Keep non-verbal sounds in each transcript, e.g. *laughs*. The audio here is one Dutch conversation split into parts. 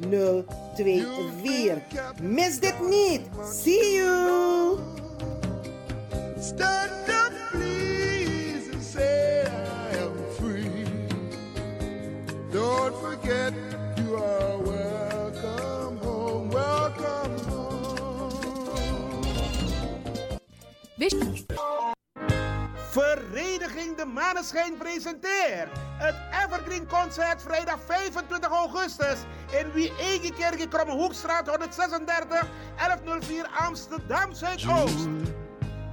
3 3 5 0 6 5 7 5 0 2 4. Mis dit niet. See you! Stand up, please, and say I am free. Don't forget you are welcome home, welcome home. Wist Vereniging De Maneschijn presenteert het Evergreen Concert vrijdag 25 augustus in Wie-Egekerk, Krommehoekstraat 136 1104 Amsterdam Zuidoost.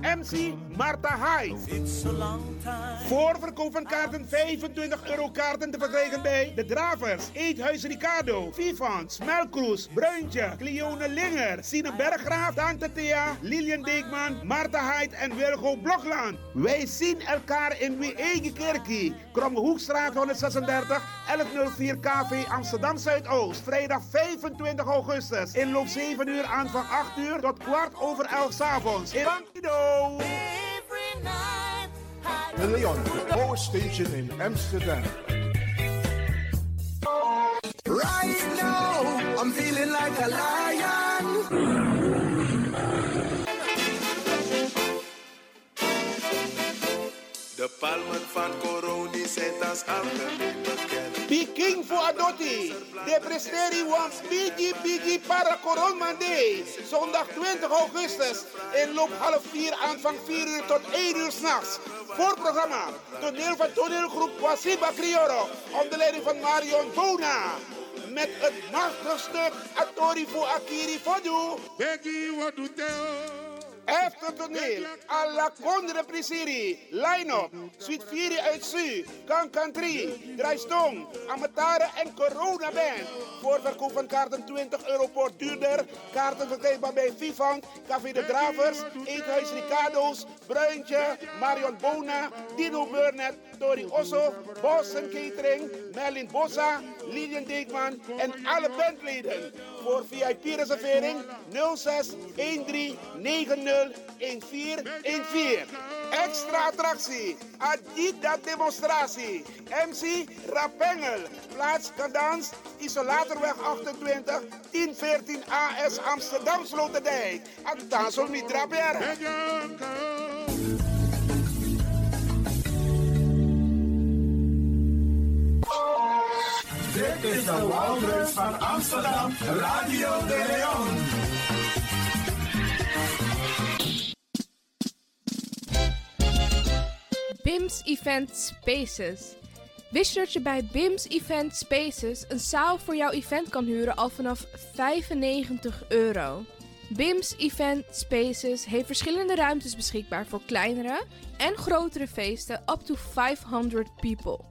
MC Marta Hyde. Voorverkoop van kaarten 25 euro kaarten te verkrijgen bij De Dravers, Eethuis Ricardo, Vivans, Melkroes, Bruintje, Cleone Linger, Sine Berggraaf, Tante Thea, Lilian Deekman, Marta Hyde en Wilgo Blokland. Wij zien elkaar in Wee-Egekerkie, Krommehoekstraat 136, 1104 KV Amsterdam Zuidoost. Vrijdag 25 augustus. Inloop 7 uur aan van 8 uur tot kwart over 11 s avonds. In Bandido. De Leon, the power station in Amsterdam. Right now, I'm feeling like a lion. Palmen van Coroni zijn als algemeen bekend. Peking voor Adotti. De presteri wants Bigi Bigi para Coronmande. Zondag 20 augustus. Inloop half 4 aanvang 4 uur tot 1 uur s'nachts. Voorprogramma. Toneel van toneelgroep Wasiba Crioro. Onder leiding van Marion Bona. Met het machtige stuk Atori voor Akiri Fodu. Becky, what Efter toneel, alla Condre Prisiri, line-up, Suite 4 uit Su, Kankan 3, Draaistong, Amatare en Corona Band. Voorverkoop van kaarten 20 euro per duurder. Kaarten verkrijgbaar bij Vivant, Café de Dravers, Eethuis Ricardo's, Bruintje, Marion Bona, Dino Burnett, Tori Osso, Boston Catering, Merlin Bossa, Lilian Deekman en alle bandleden. Voor VIP-reservering 06 13 90 1414. Extra attractie, Adida demonstratie, MC Rapengel, plaats Kadans, Isolatorweg 28, 1014 AS Amsterdam Sloterdijk. Addansel Mitra Berg. Dit is de Wouders van Amsterdam, Radio de Leon. BIMS Event Spaces. Wist je dat je bij BIMS Event Spaces een zaal voor jouw event kan huren al vanaf 95 euro? BIMS Event Spaces heeft verschillende ruimtes beschikbaar voor kleinere en grotere feesten up to 500 people.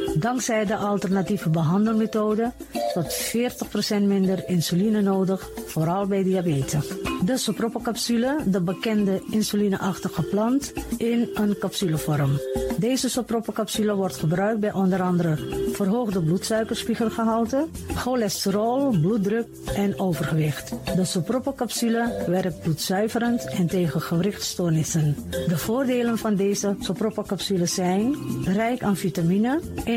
Dankzij de alternatieve behandelmethode tot 40% minder insuline nodig, vooral bij diabetes. De soproppencapsule, de bekende insulineachtige plant, in een capsulevorm. Deze soproppencapsule wordt gebruikt bij onder andere verhoogde bloedsuikerspiegelgehalte, cholesterol, bloeddruk en overgewicht. De soproppencapsule werkt bloedzuiverend en tegen gewrichtstoornissen. De voordelen van deze soproppencapsule zijn rijk aan vitamine,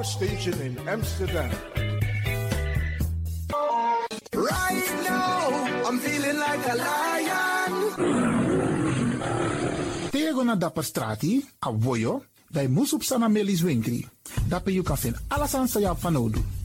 Power station in Amsterdam. Right now, I'm feeling like a lion. Tego na dapper strati, a voyo, dai musup sana melis winkri. Dapper you kan vinden alles aan sa van nodu.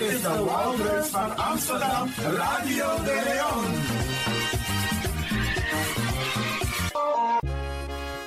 Dit is de Wouders van Amsterdam, Radio de Leon.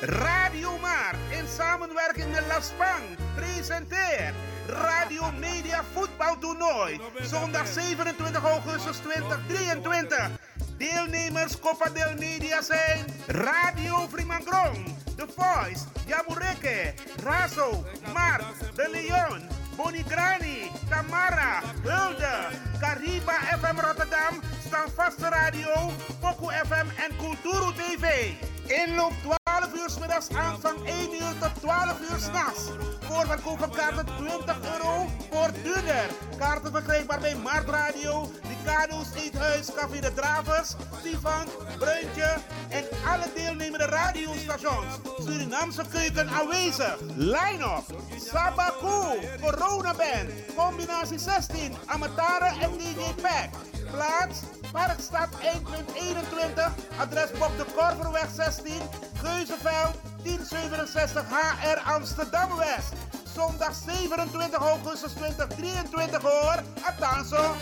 Radio Maar in samenwerking met La Spang presenteert Radio Media Voetbaltoernooi. Zondag 27 augustus 2023. Deelnemers Copa del Media zijn Radio Frimangrong, The Voice, Jamureke, Razo, Mark, De Leon, Bonigrani, Tamara, Hulde, Cariba FM Rotterdam, Standvaste Radio, Poku FM en Kulturu TV. Inloop 12 uur 's middags aanvang 1 uur tot 12 uur s'nachts. Voorverkoop van kaarten 20 euro voor duurder. Kaarten verkrijgbaar bij Markt Radio, Ricardo's Eethuis, Café de Dravers, Stefan, Bruintje en alle deelnemende radiostations. Surinaamse keuken aanwezig. Line-up, Sabaku, Corona Band, combinatie 16, Amatara en DJ Pack. Plaats, Parkstad 1.21, adres Bob de Korverweg 16, Geuzenveld 1067 HR Amsterdam West. Zondag 27 augustus 2023 hoor. Atanso.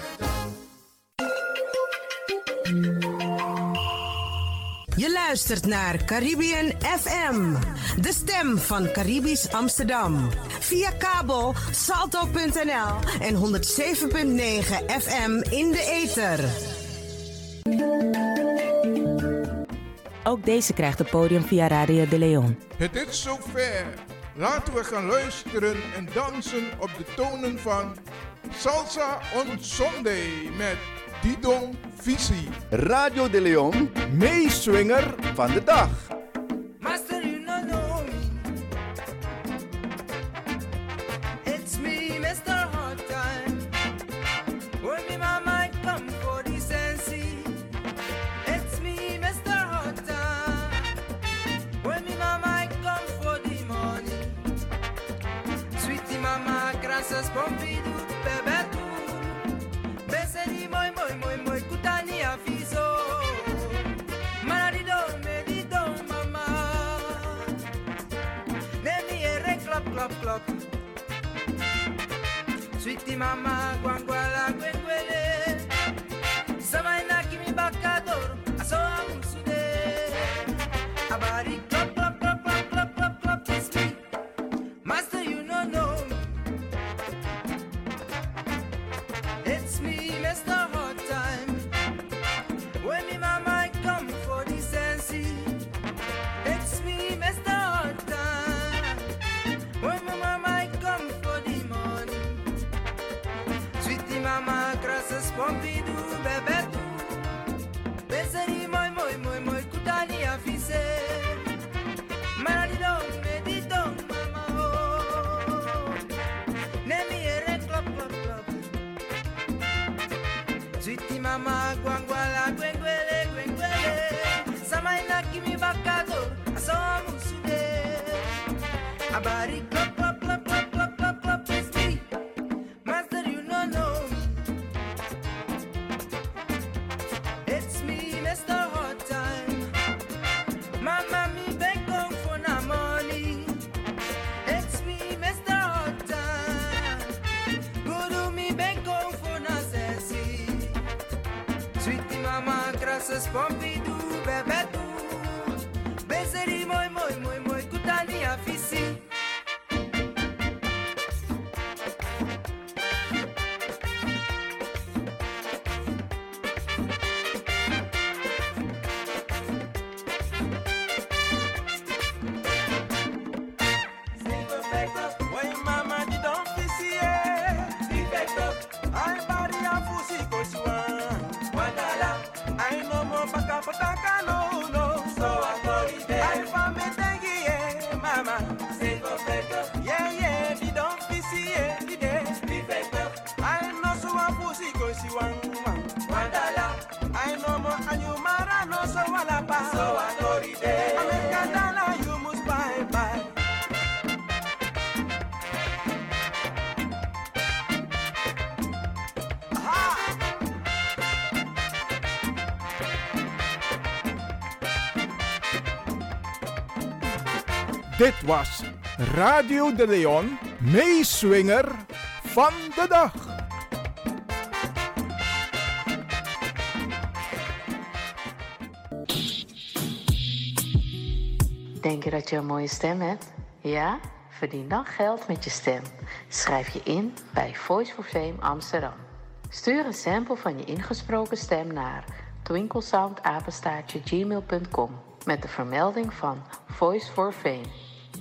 Je luistert naar Caribbean FM, de stem van Caribisch Amsterdam. Via kabel salto.nl en 107.9 FM in de ether. Ook deze krijgt het podium via Radio de Leon. Het is zover. Laten we gaan luisteren en dansen op de tonen van Salsa on Sunday met Didon Visi. Radio de Leon, meeswinger van de dag. Mama, guanguala, mama, grasses Dit was Radio de Leon, meeswinger van de dag. Denk je dat je een mooie stem hebt? Ja? Verdien dan geld met je stem. Schrijf je in bij Voice for Fame Amsterdam. Stuur een sample van je ingesproken stem naar twinklesoundapenstaartje.gmail.com met de vermelding van Voice for Fame.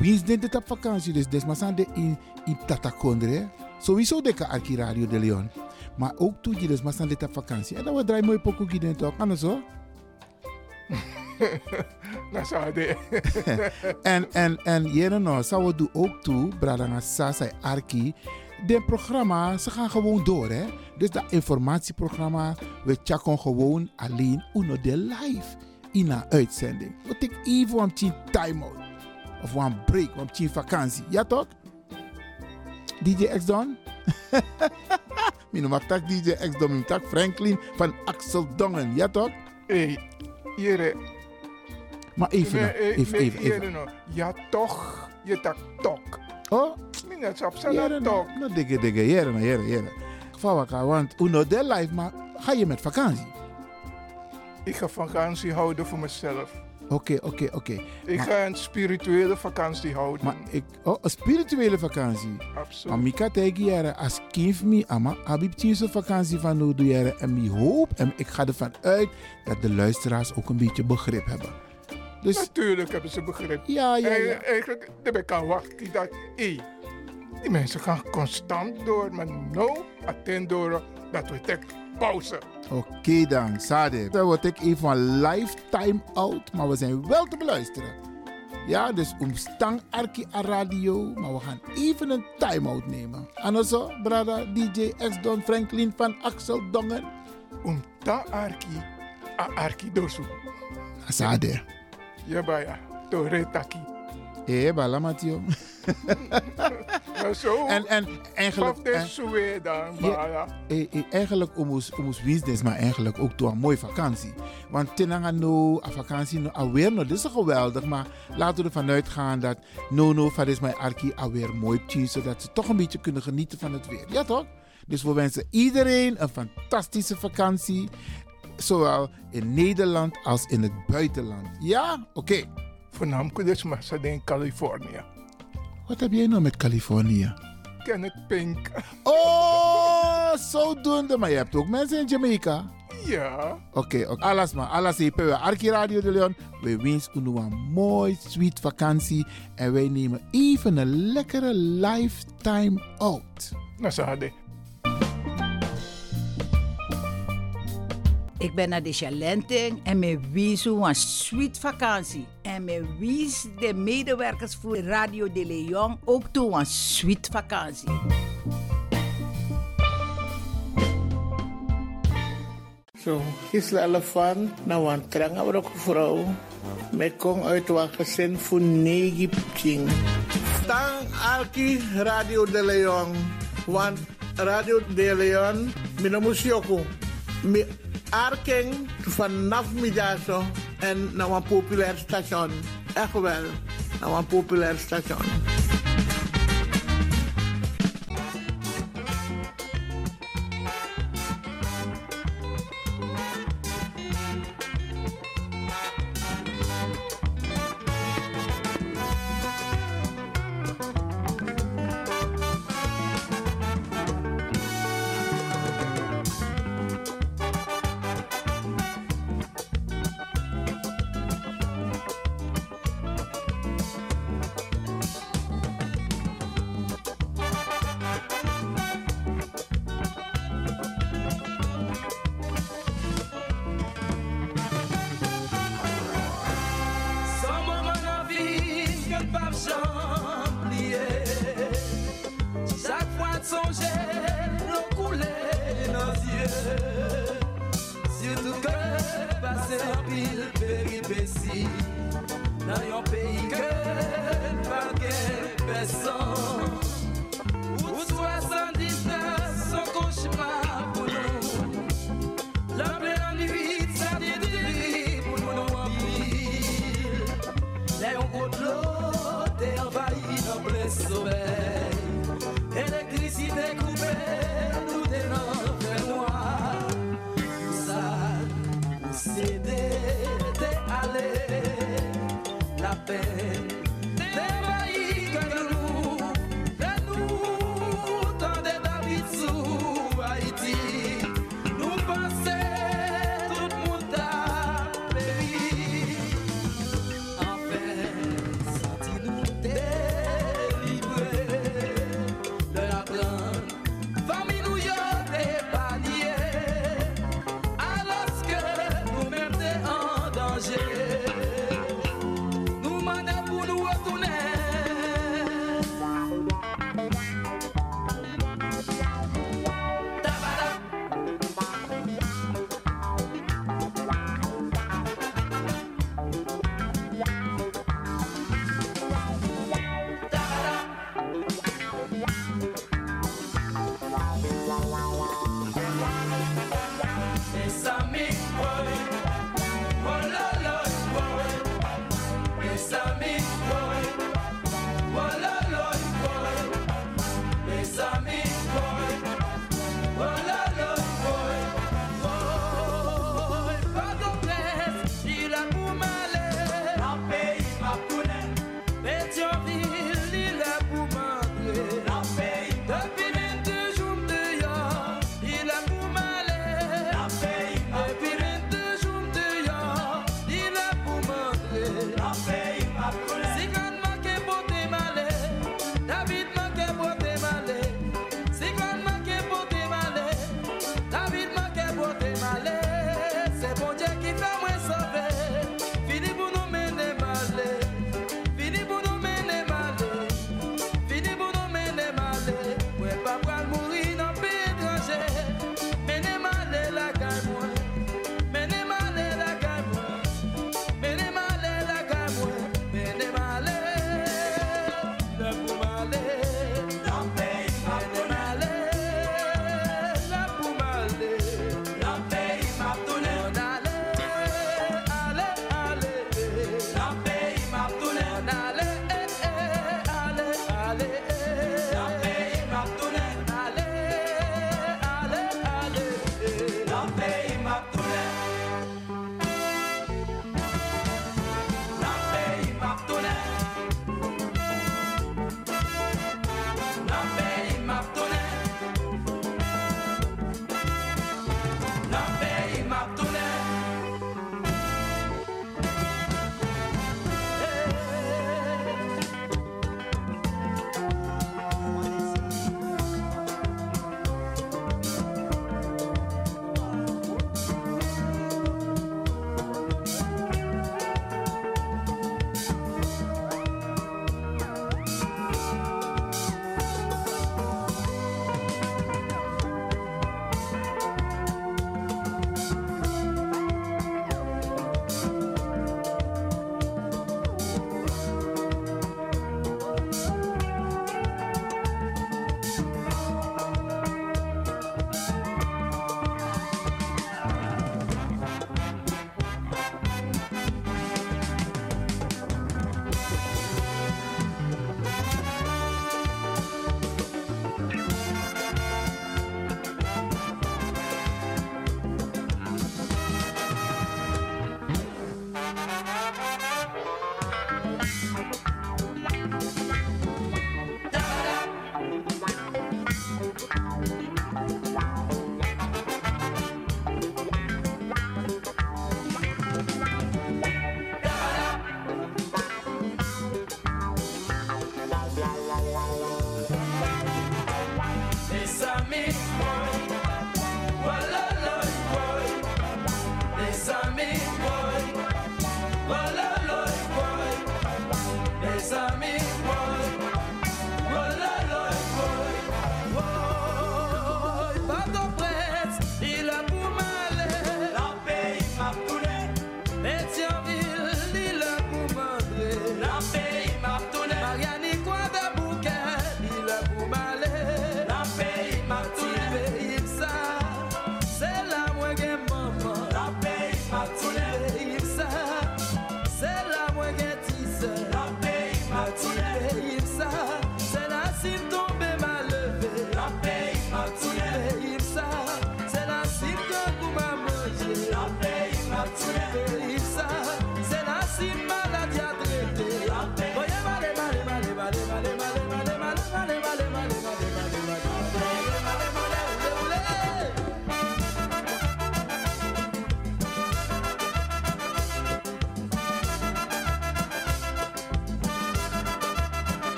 Wie is dit op vakantie? Dus desmasande in, in Tatakondre. Sowieso de Arki Radio de Leon. Maar ook toe je dus masande op vakantie. En dan we draaien mooi pokoe gieden toch? Anders hoor. *laughs* Nou, zou de. *laughs* en, en, en jere nou, zou we doen ook toe, Bradanga Sasa Arki. De programma, ze gaan gewoon door hè. Dus dat informatieprogramma, we checken gewoon alleen uno de live in een uitzending. We take even een time out. Of een break, een tien vakantie. Ja toch? DJ X Don? *laughs* Mijn noem tak DJ X Don, mijn tak Franklin van Axel Dongen. Ja toch? Hey, jere. Maar even, Nee, nou, eh, even, even, even. nou. Ja, toch. Je tak tok. Oh? Minat op Jere, zijn tok. nou, dikke, dikke, jere, nou, jere, jere. Geval want uno de live, maar ga je met vakantie? Ik ga vakantie houden voor mezelf. Oké, oké, oké. Ik Maar- ga een spirituele vakantie houden. Maar ik, oh, een spirituele vakantie. Absoluut. Maar Mika tegen jaren, als kind me, ama, abib tien vakantie van jaren. En ik hoop, en ik ga ervan uit, dat de luisteraars ook een beetje begrip hebben. Dus, Natuurlijk hebben ze begrip. Ja, ja, ja. En, eigenlijk, daar ben ik aan wachten. Dat, hey, die mensen gaan constant door. Maar nou, attend door dat we tek pauze. oké dan, Sade. Dan word ik even een lifetime out, maar we zijn wel te beluisteren. Ja, dus omstang Arki a radio, maar we gaan even een time-out nemen. En also, brada DJ X Don Franklin van Axel Dongen. Om ta Arki, a Arki dosu. Sade. Ja, baya. Tore taki. Eh, bala Matio. *laughs* Maar zo. En, en eigenlijk... Dan, Ja, eh, eh, eigenlijk omus business, maar eigenlijk ook door een mooie vakantie. Want tenanga no, a vakantie no, alweer no, dit is geweldig, maar laten we ervan uitgaan dat no no, van is mijn arki alweer mooi tien, zodat ze toch een beetje kunnen genieten van het weer. Ja toch? Dus we wensen iedereen een fantastische vakantie, zowel in Nederland als in het buitenland. Ja? Oké. Voornamelijk dus ze in Californië. Wat heb jij nou met Californië? Kenneth Pink. Oh, zodoende. Maar je hebt ook mensen in Jamaica. Ja. Oké, oké. alles maar. Alles Arki Radio de Leon. We wensen u een mooi, sweet vakantie. En wij nemen even een lekkere lifetime out. Nou, hadden. Ik ben naar de Chalenting en me wies een sweet vakantie. En me wies de medewerkers voor Radio de Leon ook toe een sweet vakantie. Zo, Gisela Elefant, nou een trange vrouw. Met kom uit gezin voor negi pching. Tang Alki Radio de Leon. Want Radio de Leon, mina musioko. Mi arking vanaf middago en naar een populair station. Echt wel, naar een populair station.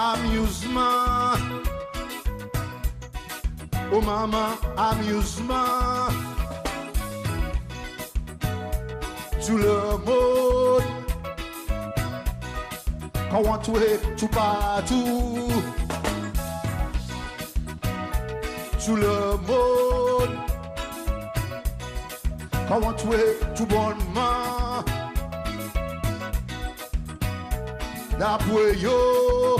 Amusement. Oh maman, amusement. Tout le monde. Comment tu es tout partout. Tout le monde. Comment tu es tout bonnement. D'après yo.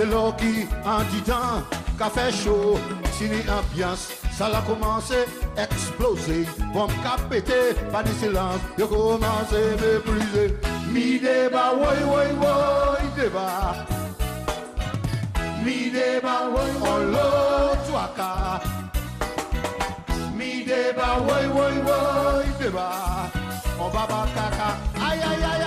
c'est l'eau qui en dit tant qu'a fait chaud, si ni ambiance, ça l'a commencé à exploser. Bon capété, pas de silence, je commence à m'épuiser. Mi déba, oui, oui, oui, déba. Mi déba, oui, oh l'eau, toi, ka. Mi déba, oui, oui, oui, déba. On va pas caca, aïe, aïe, aïe.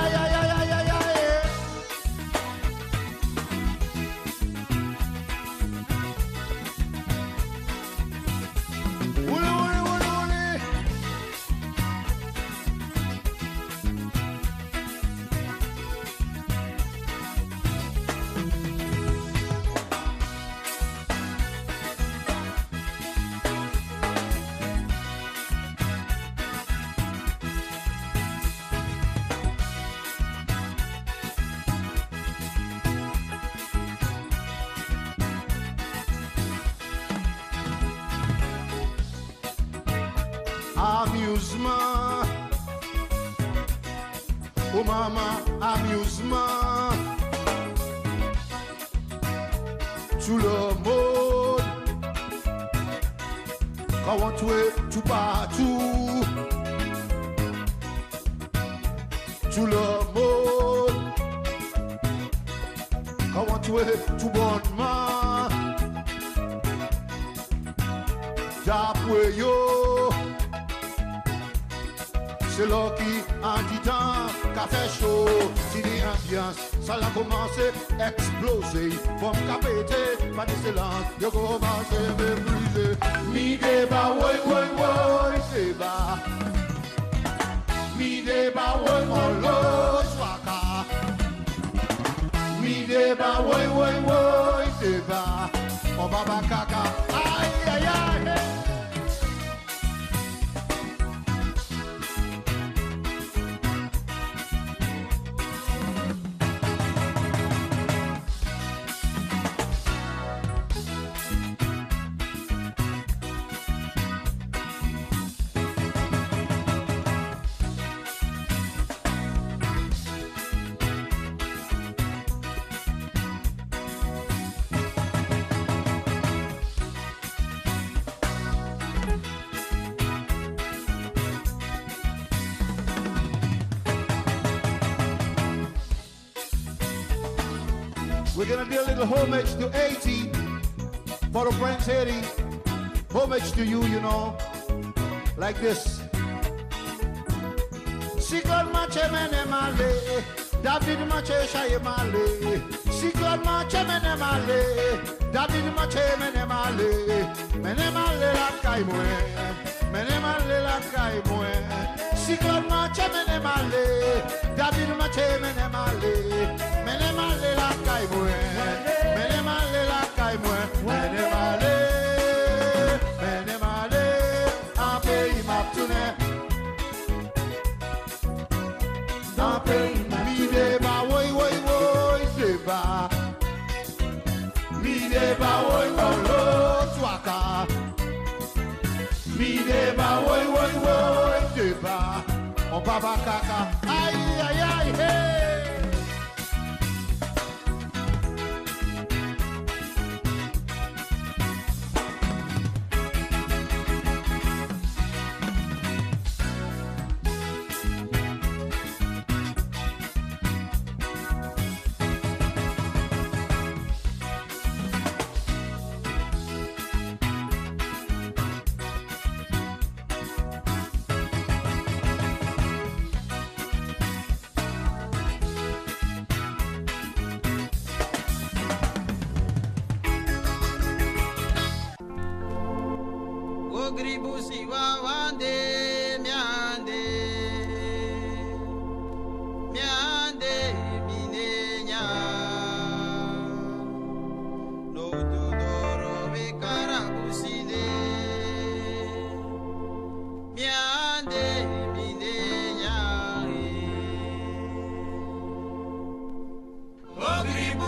Amusement. Oh maman, amusement. Tout le monde. Comment tu es tout partout. Tout le monde. Comment tu es tout bonnement. D'après yo. Se lò ki an titan ka fè chò Tini ambyans, sa la komanse eksplose Pom ka pete, pa de selan Yo komanse me brise Mi deba woy woy woy se ba. Mi deba woy woy woy swaka Mi deba woy woy woy se ba. O babaka to you, you know, like this. Sikon mache mene male, David mache shaye male. Sikon mache mene male, David mache mene male. Mene male la kai mwen, mene male la kai mwen. Sikon mache mene male, David mache mene male. Mene male la kai mwen. Babakaka.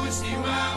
o Simão.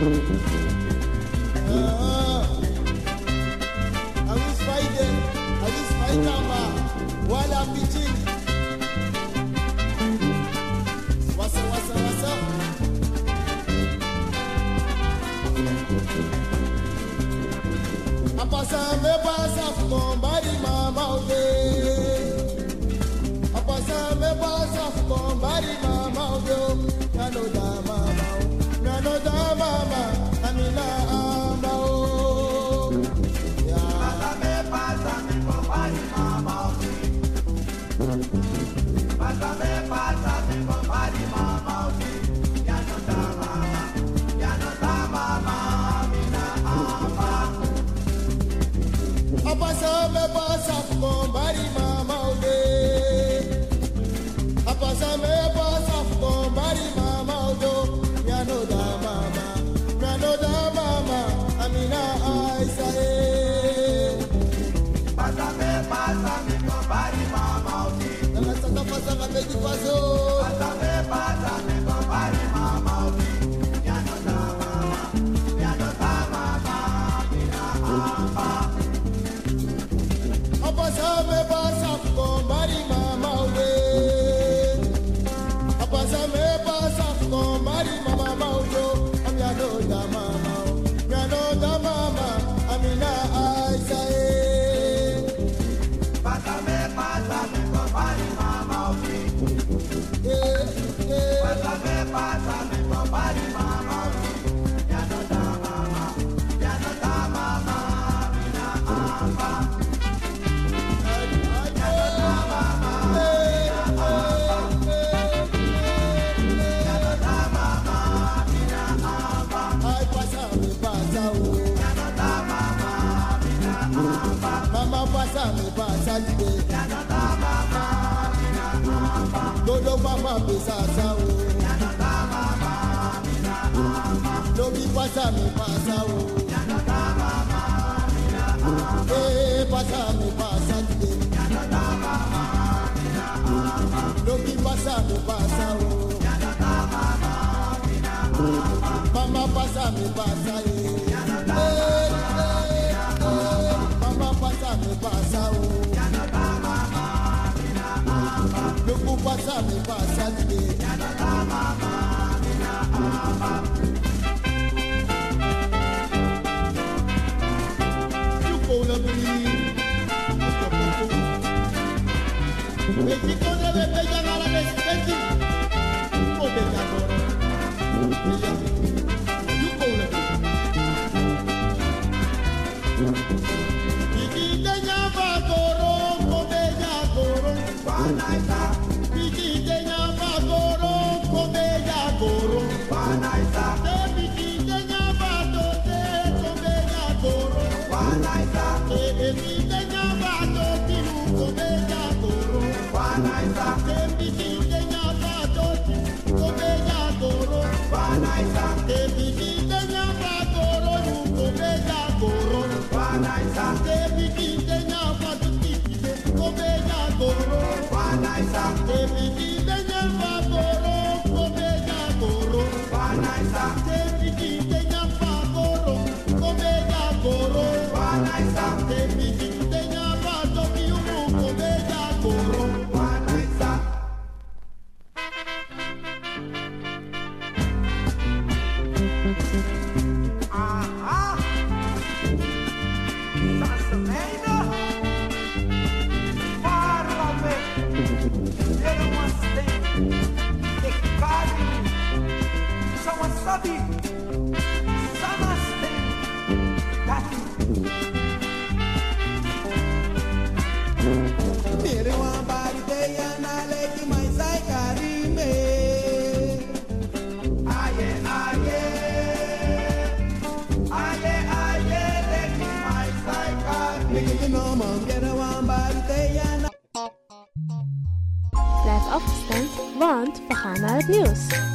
Mm-hmm. *laughs* pass and day. Dodo papa pesasa o. No be pasa me pasa o. Eh pasa me pasa today. No be pasa me pasa o. Mama pasa me pasa o. You mipasa ndiye Yadadama mina ama Yuko ulabini Mexicana de Bella Salad News.